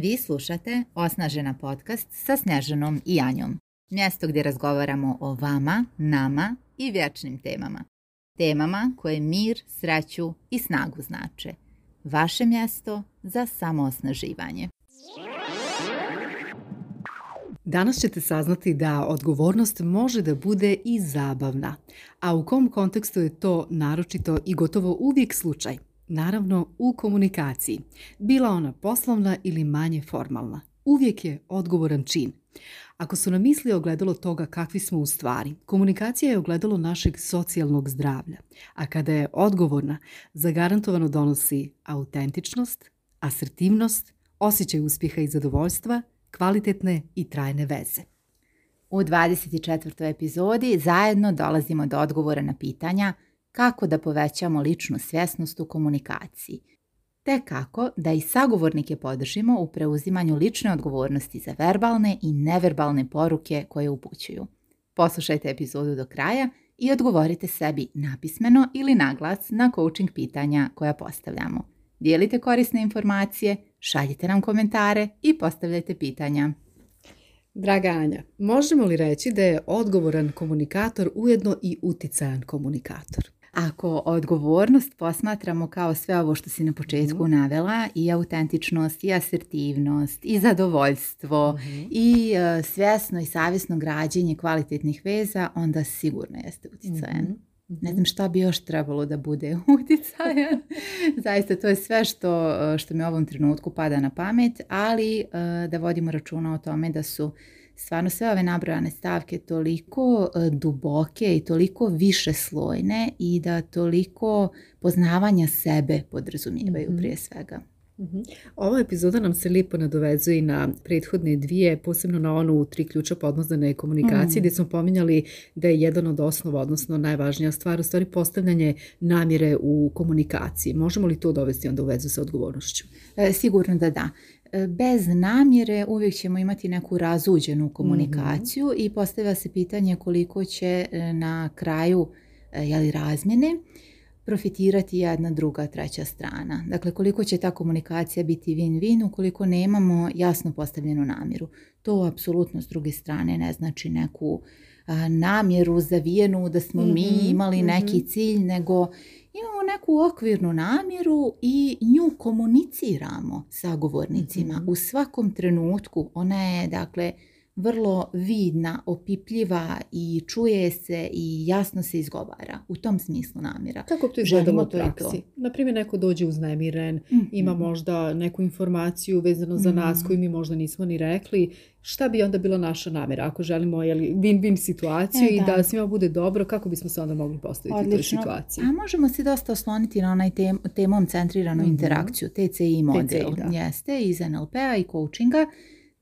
Vi slušate Osnažena podcast sa Snežanom i Anjom, Mjesto gdje razgovaramo o vama, nama i vječnim temama. Temama koje mir, sreću i snagu znače. Vaše mjesto za samoosnaživanje. Danas ćete saznati da odgovornost može da bude i zabavna, a u kom kontekstu je to naročito i gotovo uvijek slučaj – Naravno, u komunikaciji, bila ona poslovna ili manje formalna, uvijek je odgovoran čin. Ako su nam misli ogledalo toga kakvi smo u stvari, komunikacija je ogledalo našeg socijalnog zdravlja, a kada je odgovorna, zagarantovano donosi autentičnost, asertivnost, osjećaj uspjeha i zadovoljstva, kvalitetne i trajne veze. U 24. epizodi zajedno dolazimo do odgovora na pitanja – kako da povećamo ličnu svjesnost u komunikaciji, te kako da i sagovornike podržimo u preuzimanju lične odgovornosti za verbalne i neverbalne poruke koje upućuju. Poslušajte epizodu do kraja i odgovorite sebi napismeno ili naglas na coaching pitanja koja postavljamo. Dijelite korisne informacije, šaljite nam komentare i postavljajte pitanja. Draga Anja, možemo li reći da je odgovoran komunikator ujedno i uticajan komunikator? Ako odgovornost posmatramo kao sve ovo što si na mhm. početku navela, i autentičnost, i asertivnost, i zadovoljstvo, mhm. i e, svjesno i savjesno građenje kvalitetnih veza, onda sigurno jeste utjecajan. Mm. Mhm. Ne znam šta bi još trebalo da bude utjecajan. Zaista to je sve što, e, što mi u ovom trenutku pada na pamet, ali e, da vodimo računa o tome da su stvarno sve ove nabrojane stavke toliko e, duboke i toliko više slojne i da toliko poznavanja sebe podrazumijevaju mhm. prije svega. Mhm. Ova epizoda nam se lijepo nadovezuje na prethodne dvije, posebno na onu tri ključa podmazdane komunikacije mhm. gdje smo pominjali da je jedan od osnova, odnosno najvažnija stvar, u stvari postavljanje namjere u komunikaciji. Možemo li to dovesti onda u vezu sa odgovornošću? E, sigurno da da. E, bez namjere uvijek ćemo imati neku razuđenu mhm. komunikaciju i postavlja se pitanje koliko će e, na kraju e, jeli, razmjene profitirati jedna, druga, treća strana. Dakle, koliko će ta komunikacija biti win-win ukoliko nemamo jasno postavljenu namjeru. To apsolutno s druge strane ne znači neku namjeru zavijenu da smo mhm, mi imali mhm. neki cilj, nego neku okvirnu namjeru i nju komuniciramo sa govornicima mhm. u svakom trenutku. Ona je, dakle, vrlo vidna, opipljiva i čuje se i jasno se izgovara. U tom smislu namjera. Kako to izgledalo u praksi? Naprimjer, neko dođe uznemiren, mm ima možda neku informaciju vezano za nas mhm. koju mi možda nismo ni rekli. Šta bi onda bila naša namjera? Ako želimo jeli, win-win situaciju e, i da. svima bude dobro, kako bismo se onda mogli postaviti u toj situaciji? A možemo se dosta osloniti na onaj temom centriranu mhm. interakciju, TCI model. iz NLP-a i coachinga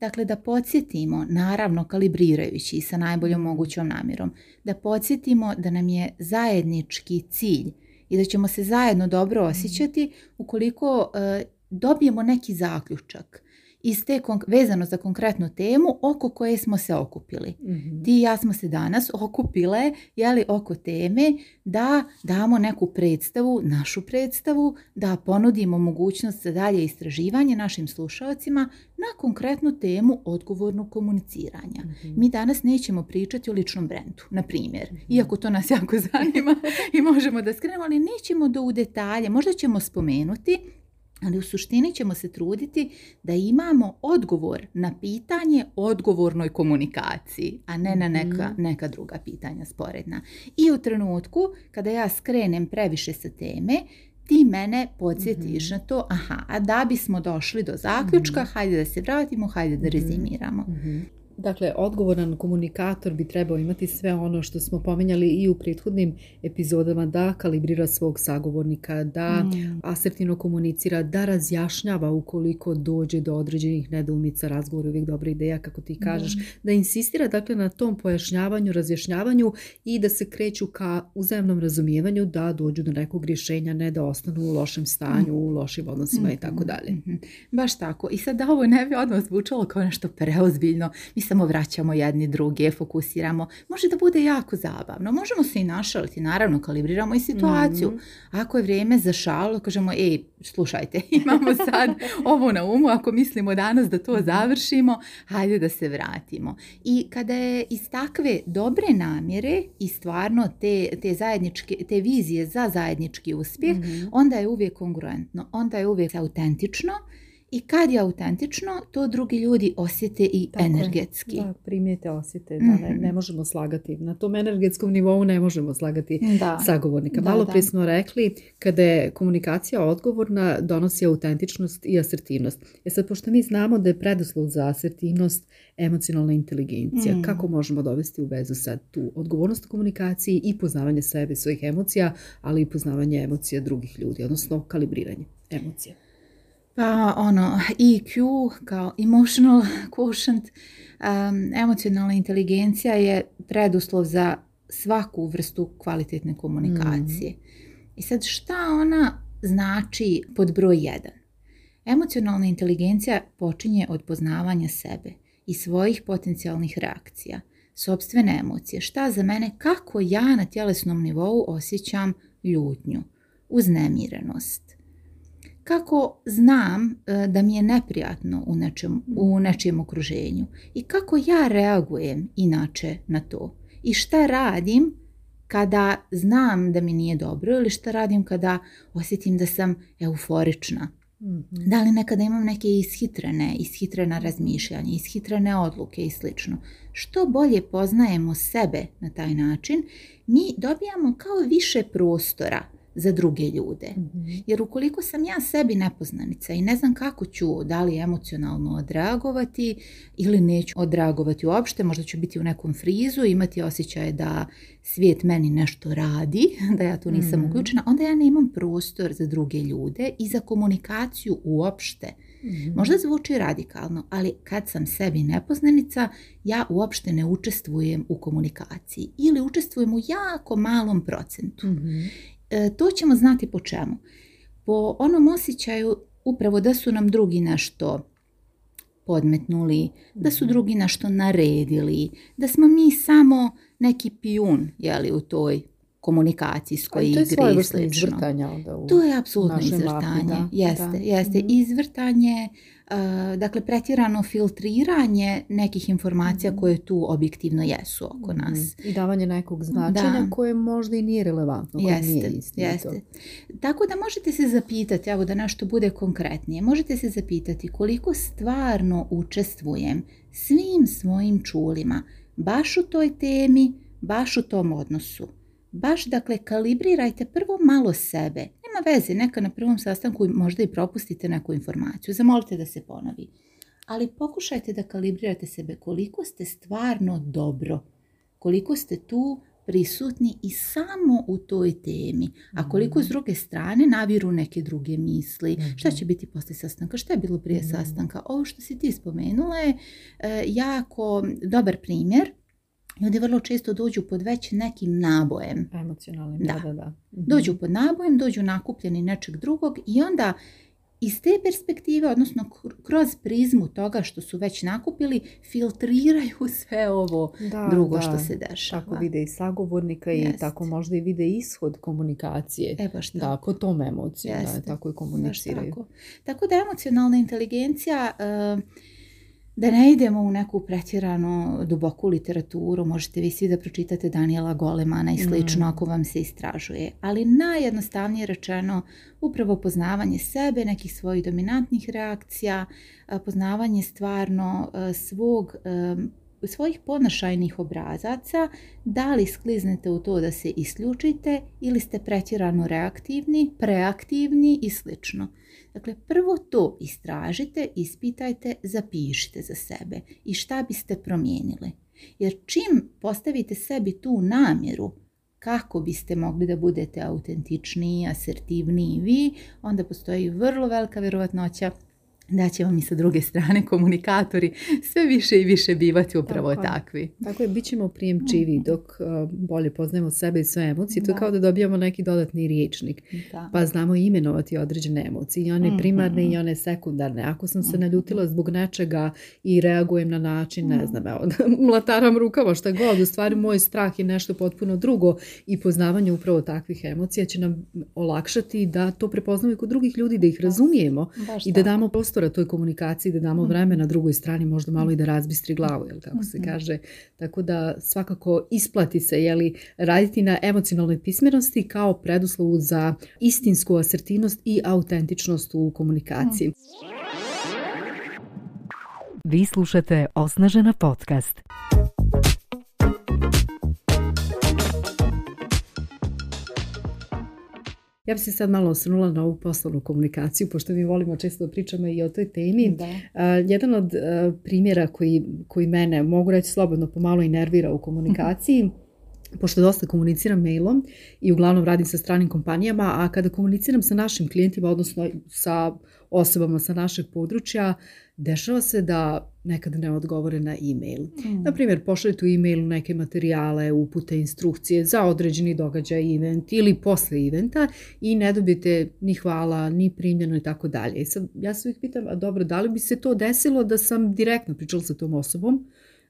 Dakle, da podsjetimo, naravno kalibrirajući i sa najboljom mogućom namjerom, da podsjetimo da nam je zajednički cilj i da ćemo se zajedno dobro mhm. osjećati ukoliko e, dobijemo neki zaključak iz vezano za konkretnu temu oko koje smo se okupili. mm Ti i ja smo se danas okupile jeli, oko teme da damo neku predstavu, našu predstavu, da ponudimo mogućnost za dalje istraživanje našim slušalcima na konkretnu temu odgovornog komuniciranja. Mhm. Mi danas nećemo pričati o ličnom brendu, na primjer, mhm. iako to nas jako zanima i možemo da skrenemo, ali nećemo do u detalje, možda ćemo spomenuti ali u suštini ćemo se truditi da imamo odgovor na pitanje odgovornoj komunikaciji, a ne na neka, mhm. neka druga pitanja sporedna. I u trenutku kada ja skrenem previše sa teme, ti mene podsjetiš mhm. na to, aha, a da bismo došli do zaključka, mm hajde da se vratimo, hajde da mhm. rezimiramo. Dakle, odgovoran komunikator bi trebao imati sve ono što smo pomenjali i u prethodnim epizodama, da kalibrira svog sagovornika, da mm. asertivno komunicira, da razjašnjava ukoliko dođe do određenih nedoumica, razgovor uvijek dobra ideja, kako ti kažeš, da insistira dakle na tom pojašnjavanju, razjašnjavanju i da se kreću ka uzajemnom razumijevanju da dođu do nekog rješenja, ne da ostanu u lošem stanju, u lošim odnosima i tako mhm, dalje. Mhm, mhm. Baš tako. I sad da ovo ne bi odmah zvučalo kao nešto preozbiljno. Mislim, samo vraćamo jedni druge, fokusiramo. Može da bude jako zabavno. Možemo se i našaliti, naravno kalibriramo i situaciju. Mhm. Ako je vrijeme za šalu, kažemo, ej, slušajte, imamo sad ovo na umu, ako mislimo danas da to mhm. završimo, hajde da se vratimo. I kada je iz takve dobre namjere i stvarno te, te, zajedničke, te vizije za zajednički uspjeh, mhm. onda je uvijek kongruentno, onda je uvijek autentično, i kad je autentično, to drugi ljudi osjete i energetski. primijete, osjete. Da, ne, mhm. ne, možemo slagati. Na tom energetskom nivou ne možemo slagati da. sagovornika. Malo prije smo rekli, kada je komunikacija odgovorna, donosi autentičnost i asertivnost. E sad, pošto mi znamo da je predoslov za asertivnost emocionalna inteligencija, mhm. kako možemo dovesti u vezu sad tu odgovornost komunikaciji i poznavanje sebe, svojih emocija, ali i poznavanje emocija drugih ljudi, odnosno kalibriranje emocija. Pa ono, EQ kao emotional quotient, um, emocionalna inteligencija je preduslov za svaku vrstu kvalitetne komunikacije. Mm. I sad šta ona znači pod broj 1? Emocionalna inteligencija počinje od poznavanja sebe i svojih potencijalnih reakcija, sobstvene emocije, šta za mene, kako ja na tjelesnom nivou osjećam ljutnju, uznemirenost, kako znam e, da mi je neprijatno u nečem, u mhm. nečijem okruženju i kako ja reagujem inače na to i šta radim kada znam da mi nije dobro ili šta radim kada osjetim da sam euforična. Mhm. Da li nekada imam neke ishitrene, ishitrena razmišljanja, ishitrene odluke i slično. Što bolje poznajemo sebe na taj način, mi dobijamo kao više prostora za druge ljude. Mhm. Jer ukoliko sam ja sebi nepoznanica i ne znam kako ću da li emocionalno odreagovati ili neću odreagovati uopšte, možda ću biti u nekom frizu, imati osjećaj da svijet meni nešto radi, da ja tu nisam mhm. uključena, onda ja nemam prostor za druge ljude i za komunikaciju uopšte. Mhm. Možda zvuči radikalno, ali kad sam sebi nepoznanica, ja uopšte ne učestvujem u komunikaciji ili učestvujem u jako malom procentu. E, to ćemo znati po čemu. Po onom osjećaju upravo da su nam drugi nešto podmetnuli, da su mhm. drugi nešto naredili, da smo mi samo neki pijun jeli, u toj komunikacijskoj igri. To je izvrtanja. To je apsolutno izvrtanje. Jeste, jeste. Mhm. Izvrtanje, eh, dakle pretjerano filtriranje nekih informacija mhm. koje tu objektivno jesu oko mhm. nas. I davanje nekog značenja koje možda i nije relevantno. Koje jeste, jeste. Tako da možete se zapitati, evo da nešto bude konkretnije, možete se zapitati koliko stvarno učestvujem svim svojim čulima baš u toj temi, baš u tom odnosu baš dakle kalibrirajte prvo malo sebe. Nema veze, neka na prvom sastanku možda i propustite neku informaciju, zamolite da se ponovi. Ali pokušajte da kalibrirate sebe koliko ste stvarno dobro, koliko ste tu prisutni i samo u toj temi. A koliko s mhm. druge strane naviru neke druge misli. Šta će mhm. biti posle sastanka? Šta je bilo prije mhm. sastanka? Ovo što si ti spomenula je e, jako dobar primjer Ljudi vrlo često dođu pod već nekim nabojem. Emocionalnim, da, da, mhm. Dođu pod nabojem, dođu nakupljeni nečeg drugog i onda iz te perspektive, odnosno kroz prizmu toga što su već nakupili, filtriraju sve ovo drugo što se dešava. Tako vide i sagovornika Jest. i tako možda i vide ishod komunikacije. E baš tako. tako tom emocija, tako i komuniciraju. Tako. da emocionalna inteligencija... Eh, da ne idemo u neku pretjerano duboku literaturu, možete vi svi da pročitate Daniela Golemana i slično mm. ako vam se istražuje, ali najjednostavnije rečeno upravo poznavanje sebe, nekih svojih dominantnih reakcija, poznavanje stvarno svog svojih ponašajnih obrazaca, da li skliznete u to da se isključite ili ste pretjerano reaktivni, preaktivni i slično. Dakle, prvo to istražite, ispitajte, zapišite za sebe i šta biste promijenili. Jer čim postavite sebi tu namjeru kako biste mogli da budete autentičniji, asertivniji vi, onda postoji vrlo velika vjerovatnoća da će vam i sa druge strane komunikatori sve više i više bivati upravo takvi. Tako je, bit ćemo prijemčivi mhm. dok e, bolje poznajemo sebe i sve emocije. To je kao da dobijamo neki dodatni riječnik. Pa znamo imenovati određene emocije. I one mhm. primarne i one sekundarne. Ako sam se mhm. naljutila zbog nečega i reagujem na način, ne znam, evo, mlataram rukama, šta god. U stvari, moj strah je nešto potpuno drugo i poznavanje upravo takvih emocija će nam olakšati da to prepoznamo i kod drugih ljudi, da ih razumijemo i da damo prostora toj komunikaciji da damo mm. vremena drugoj strani možda malo i da razbistri glavu, jel kako se mm-hmm. kaže. Tako da svakako isplati se jeli, raditi na emocionalnoj pismenosti kao preduslovu za istinsku asertivnost i autentičnost u komunikaciji. Vi slušate Osnažena podcast. Ja bi se sad malo osvrnula na ovu poslovnu komunikaciju, pošto mi volimo često da pričamo i o toj temi. jedan od e, primjera koji, koji mene, mogu reći slobodno, pomalo i nervira u komunikaciji, mhm. pošto dosta komuniciram mailom i uglavnom radim sa stranim kompanijama, a kada komuniciram sa našim klijentima, odnosno sa osobama sa našeg područja, dešava se da nekad ne odgovore na e-mail. Mm. Naprimjer, pošaljete u e mailu neke materijale, upute, instrukcije za određeni događaj, event ili posle eventa i ne dobijete ni hvala, ni primljeno i tako dalje. I ja se uvijek pitam, a dobro, da li bi se to desilo da sam direktno pričala sa tom osobom,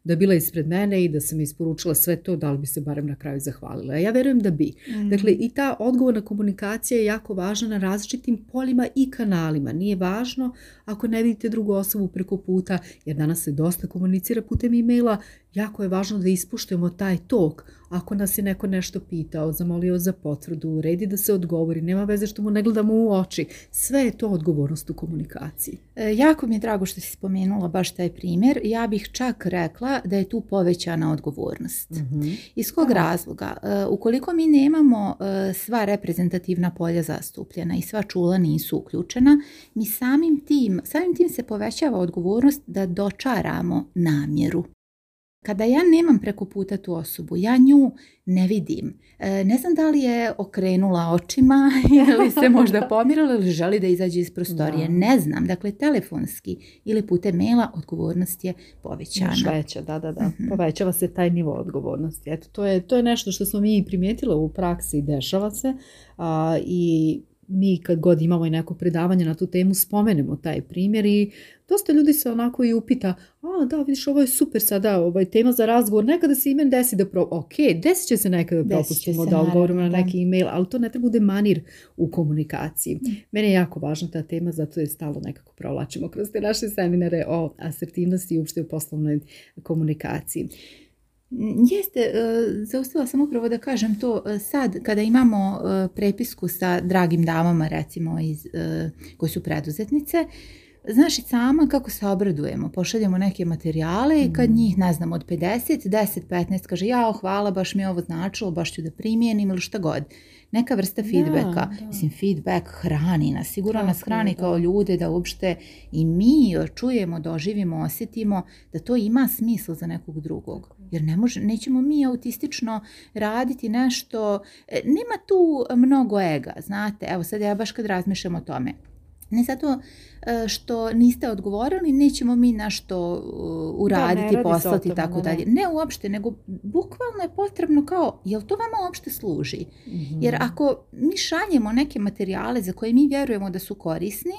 da je bila ispred mene i da sam isporučila sve to, da li bi se barem na kraju zahvalila. Ja verujem da bi. Mhm. Dakle, i ta odgovorna komunikacija je jako važna na različitim poljima i kanalima. Nije važno ako ne vidite drugu osobu preko puta, jer danas se dosta komunicira putem e-maila Jako je važno da ispuštujemo taj tok. Ako nas je neko nešto pitao, zamolio za potvrdu, uredi da se odgovori, nema veze što mu ne gledamo u oči. Sve je to odgovornost u komunikaciji. E, jako mi je drago što si spomenula baš taj primjer. Ja bih čak rekla da je tu povećana odgovornost. Mhm. Iz kog razloga? E, ukoliko mi nemamo e, sva reprezentativna polja zastupljena i sva čula nisu uključena, mi samim tim, samim tim se povećava odgovornost da dočaramo namjeru kada ja nemam preko puta tu osobu, ja nju ne vidim. E, ne znam da li je okrenula očima ili se možda pomirila ili želi da izađe iz prostorije. Ne znam. Dakle, telefonski ili putem maila odgovornost je povećana. veća, da, da, da. Mhm. Povećava se taj nivo odgovornosti. Eto, to je, to je nešto što smo mi primijetili u praksi i dešava se. A, I mi kad god imamo i neko predavanje na tu temu spomenemo taj primjer i dosta ljudi se onako i upita a da vidiš ovo je super sada ovaj, tema za razgovor, nekada se imen desi da pro... ok, desit će se nekada da propustimo da odgovorimo na neki email, ali to ne treba bude manir u komunikaciji. Mm. Mene je jako važna ta tema zato je stalo nekako provlačimo kroz te naše seminare o asertivnosti i uopšte u poslovnoj komunikaciji. Jeste, e, zaustila sam upravo da kažem to e, sad kada imamo e, prepisku sa dragim damama recimo iz, koji su preduzetnice, znaš i sama kako se obradujemo, pošaljemo neke materijale i kad mm. njih, ne znam, od 50, 10, 15 kaže ja hvala, baš mi je ovo značilo, baš ću da primijenim ili šta god. Neka vrsta feedbacka, da, mislim feedback hrani nas, sigurno nas hrani kao ljude da uopšte i mi čujemo, doživimo, osjetimo da to ima smisla za nekog drugog jer ne nećemo mi autistično raditi nešto, e, nema tu mnogo ega, znate, evo sad ja baš kad razmišljam o tome. Ne zato e, što niste odgovorili, nećemo mi našto uraditi, poslati i tako dalje. Ne uopšte, nego bukvalno je potrebno kao, jel to vama uopšte služi? Mhm. Jer ako mi šaljemo neke materijale za koje mi vjerujemo da su korisni,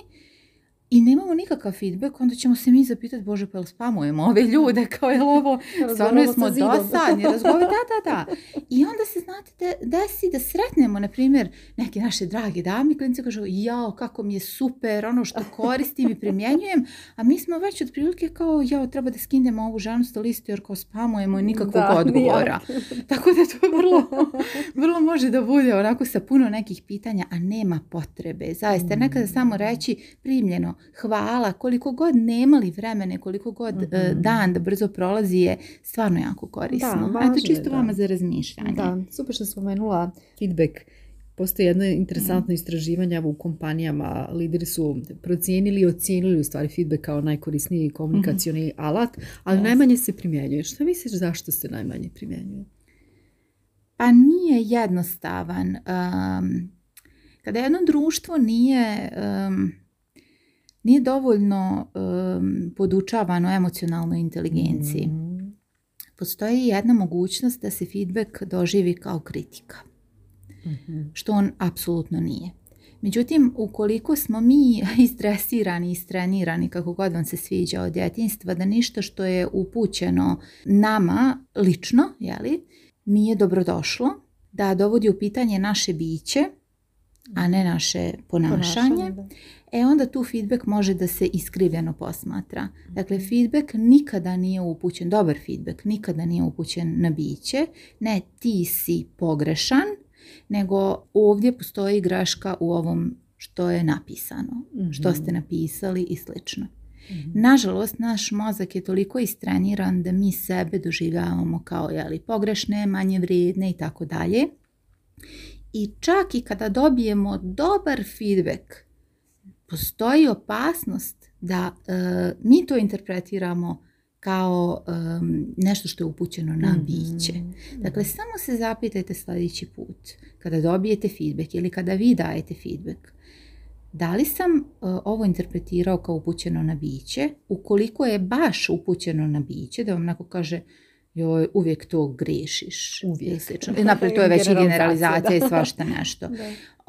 i nemamo nikakav feedback, onda ćemo se mi zapitati, Bože, pa jel spamujemo ove ljude, kao jel ovo, stvarno smo dosadni, da, da, da. I onda se, znate, da, desi da sretnemo, na primjer, neke naše drage dami klinice kažu, jao, kako mi je super, ono što koristim i primjenjujem, a mi smo već otprilike kao, jao, treba da skinemo ovu žanostu listu, jer kao spamujemo i nikakvog odgovora. Tako da to vrlo, vrlo može da bude onako sa puno nekih pitanja, a nema potrebe, zaista, nekada mm. samo reći primljeno, hvala, koliko god nemali vremene, koliko god e, mhm. dan da brzo prolazi je stvarno jako korisno. Da, čisto vama za razmišljanje. Da, super što spomenula feedback. Postoji jedno interesantno mhm. istraživanje u kompanijama. Lideri su procijenili i ocijenili u stvari feedback kao najkorisniji komunikacioni mhm. alat, ali najmanje se primjenjuje. što misliš zašto se najmanje primjenjuje? Pa nije jednostavan. kada jedno društvo nije nije dovoljno podučavano emocionalnoj inteligenciji. Mm. Postoji jedna mogućnost da se feedback doživi kao kritika. Mhm. Što on apsolutno nije. Međutim, ukoliko smo mi istresirani, istrenirani, kako god vam se sviđa od djetinstva, da ništa što je upućeno nama lično, jeli, nije dobrodošlo, da dovodi u pitanje naše biće, a ne naše ponašanje, e onda tu feedback može da se iskrivljeno posmatra. Dakle, mhm. feedback nikada nije upućen, dobar feedback nikada nije upućen na biće, ne ti si pogrešan, nego ovdje postoji greška u ovom što je napisano, što ste mhm. napisali i slično. Mhm. Nažalost, naš mozak je toliko istreniran da mi sebe doživljavamo kao jeli, pogrešne, manje vrijedne i tako dalje. I čak i kada dobijemo dobar feedback, postoji opasnost da e, mi to interpretiramo kao e, nešto što je upućeno na mhm. biće. Dakle, samo se zapitajte sljedeći put kada dobijete feedback ili kada vi dajete feedback. Da li sam e, ovo interpretirao kao upućeno na biće? Ukoliko je baš upućeno na biće, da vam neko kaže joj, uvijek to griješiš. Uvijek. naprijed, to je već i generalizacija i svašta nešto.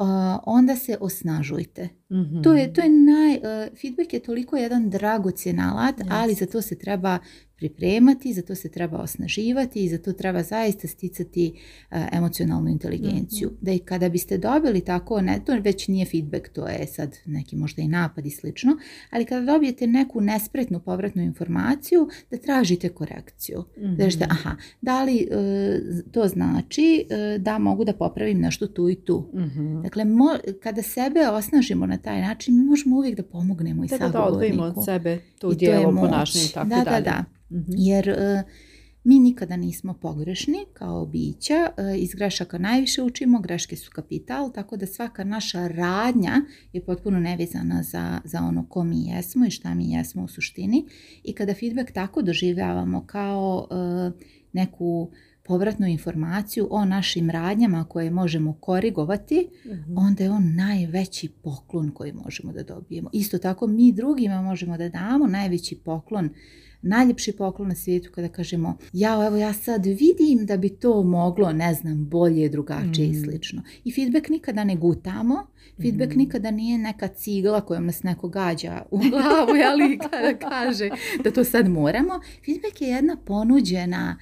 onda se osnažujte. Mhm. To je, to naj, e, feedback je toliko jedan dragocjen alat, ali za to se treba pripremati, za to se treba osnaživati i za to treba zaista sticati e, emocionalnu inteligenciju. Mhm. Da i kada biste dobili tako, ne, to već nije feedback, to je sad neki možda i napad i slično, ali kada dobijete neku nespretnu povratnu informaciju, da tražite korekciju. mm Da mhm. aha, da li e, to znači da mogu da popravim nešto tu i tu. Dakle, kada sebe osnažimo na taj način, mi možemo uvijek da pomognemo i da, sagovorniku. Da, da, od sebe tu dijelo, ponašanje i tako dalje. Da, da, mhm. da. Jer e, mi nikada nismo pogrešni kao bića, e, iz grešaka najviše učimo, greške su kapital, tako da svaka naša radnja je potpuno nevezana za, za ono ko mi jesmo i šta mi jesmo u suštini. I kada feedback tako doživljavamo kao e, neku povratnu informaciju o našim radnjama koje možemo korigovati, mhm. onda je on najveći poklon koji možemo da dobijemo. Isto tako mi drugima možemo da damo najveći poklon najljepši poklon na svijetu kada kažemo ja evo ja sad vidim da bi to moglo ne znam bolje, drugačije mm. i slično. I feedback nikada ne gutamo, feedback mm. nikada nije neka cigla kojom nas neko gađa u glavu ali kada kaže da to sad moramo. Feedback je jedna ponuđena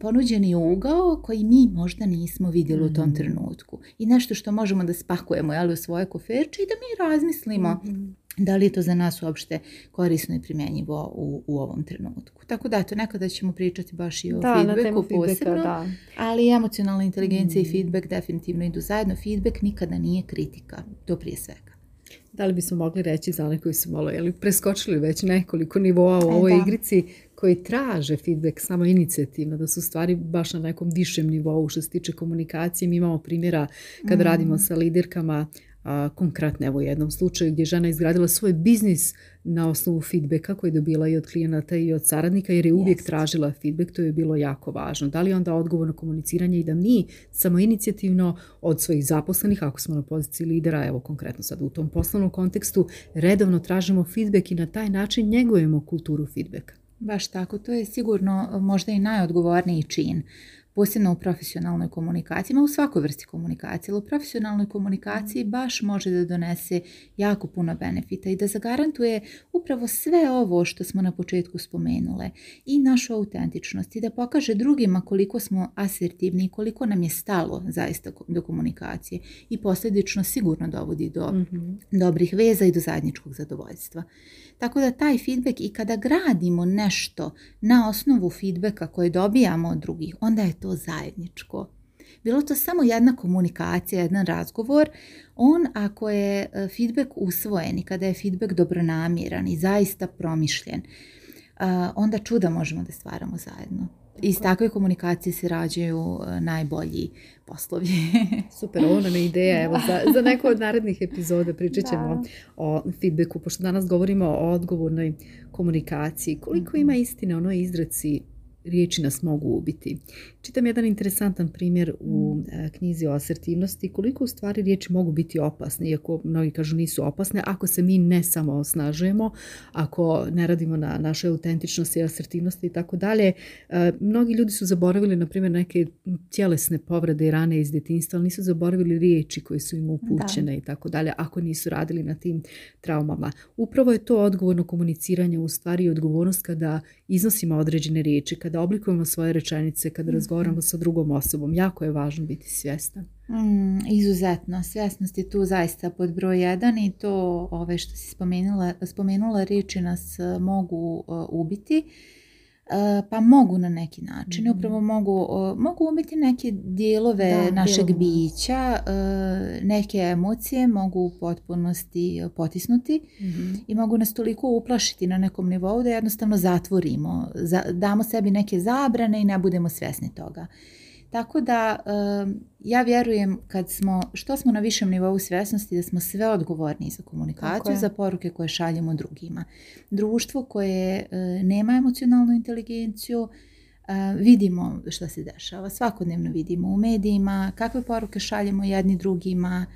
ponuđeni ugao koji mi možda nismo vidjeli u tom mm. trenutku. I nešto što možemo da spakujemo jeli, u svoje koferče i da mi razmislimo mm-hmm da li je to za nas uopšte korisno i primjenjivo u, u ovom trenutku. Tako da, to nekada ćemo pričati baš i o da, feedbacku posebno, da. ali emocionalna inteligencija i mm. feedback definitivno idu zajedno. Feedback nikada nije kritika, to prije svega. Da li bismo mogli reći za one koji su malo jeli, preskočili već nekoliko nivoa u e, ovoj igrici koji traže feedback samo inicijativno, da su stvari baš na nekom višem nivou što se tiče komunikacije. Mi imamo primjera kad mm. radimo sa liderkama konkretno evo u jednom slučaju gdje žena izgradila svoj biznis na osnovu feedbacka koji je dobila i od klijenata i od saradnika jer je uvijek yes. tražila feedback, to je bilo jako važno. Da li onda odgovorno komuniciranje i da mi samo inicijativno od svojih zaposlenih, ako smo na poziciji lidera, evo konkretno sad u tom poslovnom kontekstu, redovno tražimo feedback i na taj način njegujemo kulturu feedbacka. Baš tako, to je sigurno možda i najodgovorniji čin posebno u profesionalnoj komunikaciji, ma u svakoj vrsti komunikacije, ali u profesionalnoj komunikaciji mhm. baš može da donese jako puno benefita i da zagarantuje upravo sve ovo što smo na početku spomenule i našu autentičnost i da pokaže drugima koliko smo asertivni i koliko nam je stalo zaista do komunikacije i posljedično sigurno dovodi do mhm. dobrih veza i do zajedničkog zadovoljstva. Tako da taj feedback i kada gradimo nešto na osnovu feedbacka koje dobijamo od drugih, onda je to zajedničko. Bilo to samo jedna komunikacija, jedan razgovor. On ako je e, feedback usvojen i kada je feedback dobronamjeran i zaista promišljen, e, onda čuda možemo da stvaramo zajedno. Iz takve komunikacije se rađaju e, najbolji poslovi. Super, ovo nam je ideja. Evo, za, za neko od narednih epizoda pričat ćemo o feedbacku, pošto danas govorimo o odgovornoj komunikaciji. Koliko ima mhm. istine onoj izreci riječi nas mogu ubiti. Čitam jedan interesantan primjer u mm. e, knjizi o asertivnosti koliko u stvari riječi mogu biti opasne, iako mnogi kažu nisu opasne, ako se mi ne samo osnažujemo, ako ne radimo na našoj autentičnosti, asertivnosti i tako dalje. E, mnogi ljudi su zaboravili, na primjer, neke tjelesne povrede i rane iz djetinjstva, ali nisu zaboravili riječi koje su im upućene i tako dalje, ako nisu radili na tim traumama. Upravo je to odgovorno komuniciranje u stvari i odgovornost kada iznosimo određene riječi, da oblikujemo svoje rečenice kada mhm. razgovaramo sa drugom osobom. Jako je važno biti svjestan. Mm, izuzetno. Svjesnost je tu zaista pod broj jedan i to ove što si spomenula, spomenula riječi nas eh, mogu eh, ubiti. E, pa mogu na neki način, mhm. upravo mogu, mogu umjeti neke dijelove našeg bića, e, neke emocije mogu u potpunosti potisnuti mhm. i mogu nas toliko uplašiti na nekom nivou da jednostavno zatvorimo, damo sebi neke zabrane i ne budemo svjesni toga. Tako da ja vjerujem kad smo, što smo na višem nivou svjesnosti da smo sve odgovorni za komunikaciju, za poruke koje šaljemo drugima. Društvo koje e, nema emocionalnu inteligenciju, e, vidimo što se dešava, svakodnevno vidimo u medijima, kakve poruke šaljemo jedni drugima,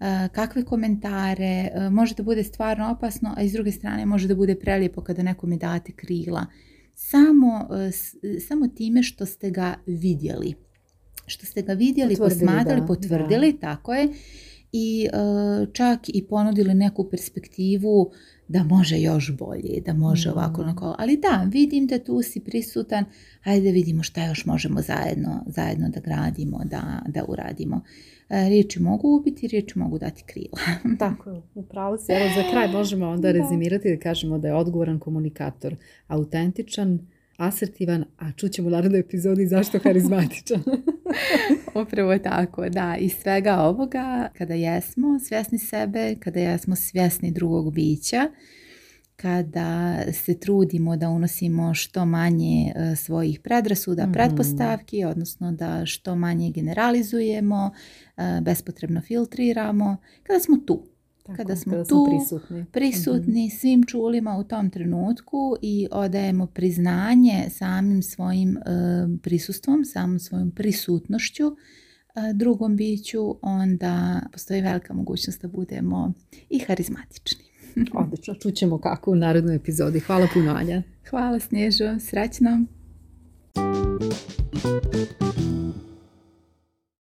e, kakve komentare, može da bude stvarno opasno, a iz druge strane može da bude prelijepo kada nekome date krila. Samo, samo time što ste ga vidjeli što ste ga vidjeli, potvrdili, posmatrali, potvrdili, tako je. I e, čak i ponudili neku perspektivu da može još bolje, da može mm. ovako onako. Ali da, vidim da tu si prisutan, hajde da vidimo šta još možemo zajedno, zajedno da gradimo, da, da uradimo. E, riječi mogu biti, riječi mogu dati krila. Tako je, upravo Evo za kraj možemo onda rezimirati da kažemo da je odgovoran komunikator, autentičan, asertivan, a čućemo u narodnoj epizodi zašto karizmatičan. Upravo tako, da. Iz svega ovoga, kada jesmo svjesni sebe, kada jesmo svjesni drugog bića, kada se trudimo da unosimo što manje e, svojih predrasuda, mm. pretpostavki, odnosno da što manje generalizujemo, e, bespotrebno filtriramo, kada smo tu, kada smo tu prisutni, mhm. prisutni svim čulima u tom trenutku i odajemo priznanje samim svojim e, prisustvom, samom svojom prisutnošću e, drugom biću, onda postoji velika mogućnost da budemo i harizmatični. Odlično, čućemo kako u narodnoj epizodi. Hvala puno, Anja. Hvala Snježo, srećno.